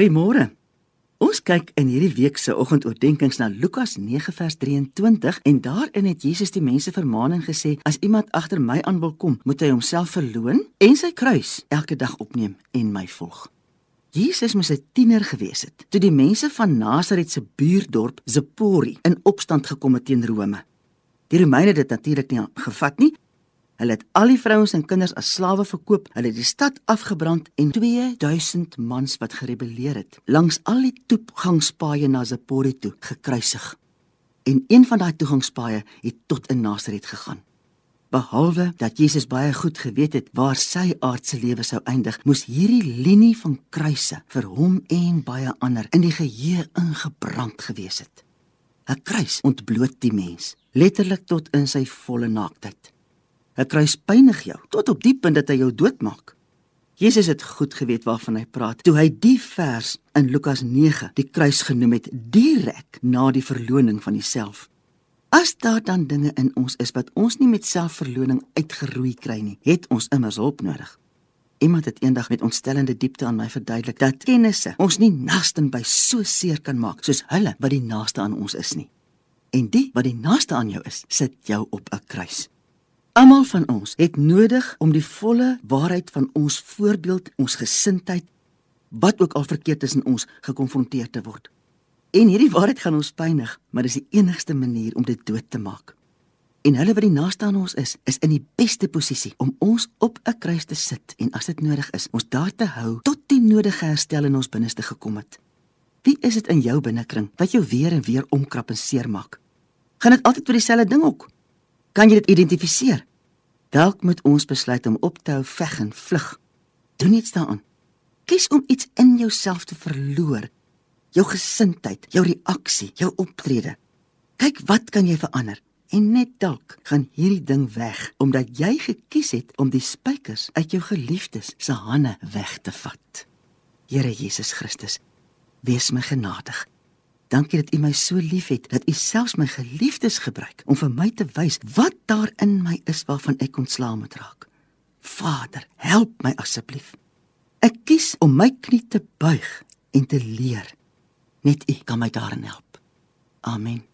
Goeiemôre. Ons kyk in hierdie week se oggendoordenkings na Lukas 9 vers 23 en daarin het Jesus die mense vermaan en gesê: "As iemand agter my aan wil kom, moet hy homself verloën en sy kruis elke dag opneem en my volg." Jesus moes 'n tiener gewees het toe die mense van Nasaret se buurdorp Zipori in opstand gekom het teen Rome. Die Romeine het dit natuurlik nie gevat nie Hulle het al die vrouens en kinders as slawe verkoop. Hulle het die stad afgebrand en 2000 mans wat gerebelleer het, langs al die toegangspaaie na Zipori toe gekruisig. En een van daai toegangspaaie het tot in Nasaret gegaan. Behalwe dat Jesus baie goed geweet het waar sy aardse lewe sou eindig, moes hierdie linie van kruise vir hom en baie ander in die geheue ingebrand gewees het. 'n Kruis ontbloot die mens, letterlik tot in sy volle naaktheid. 'n kruis pynig jou tot op die punt dat hy jou doodmaak. Jesus het goed geweet waarvan hy praat toe hy die vers in Lukas 9 die kruis genoem het direk na die verloning van homself. As daar dan dinge in ons is wat ons nie met selfverloning uitgeroei kry nie, het ons immers hulp nodig. Iemand het eendag met ontstellende diepte aan my verduidelik dat kennisse ons nie naaste by so seer kan maak soos hulle wat die naaste aan ons is nie. En die wat die naaste aan jou is, sit jou op 'n kruis. Almal van ons het nodig om die volle waarheid van ons voorbeeld, ons gesindheid, wat ook al verkeerd is in ons gekonfronteer te word. En hierdie waarheid gaan ons pynig, maar dis die enigste manier om dit dood te maak. En hulle wat die naaste aan ons is, is in die beste posisie om ons op 'n kruis te sit en as dit nodig is, ons daar te hou tot die nodige herstel in ons binneste gekom het. Wie is dit in jou binnekring wat jou weer en weer omkrap en seermaak? Gaan dit altyd vir dieselfde ding ook? Kan jy dit identifiseer? Dalk moet ons besluit om op te hou veg en vlug. Doen iets daaraan. Kies om iets in jouself te verloor. Jou gesindheid, jou reaksie, jou optrede. Kyk wat kan jy verander? En net dalk gaan hierdie ding weg omdat jy gekies het om die spykers uit jou geliefdes se hande weg te vat. Here Jesus Christus, wees my genadig. Dankie dat U my so liefhet dat U selfs my geliefdes gebruik om vir my te wys wat daar in my is waarvan ek ontslaa moet raak. Vader, help my asseblief. Ek kies om my knie te buig en te leer. Net U kan my daarin help. Amen.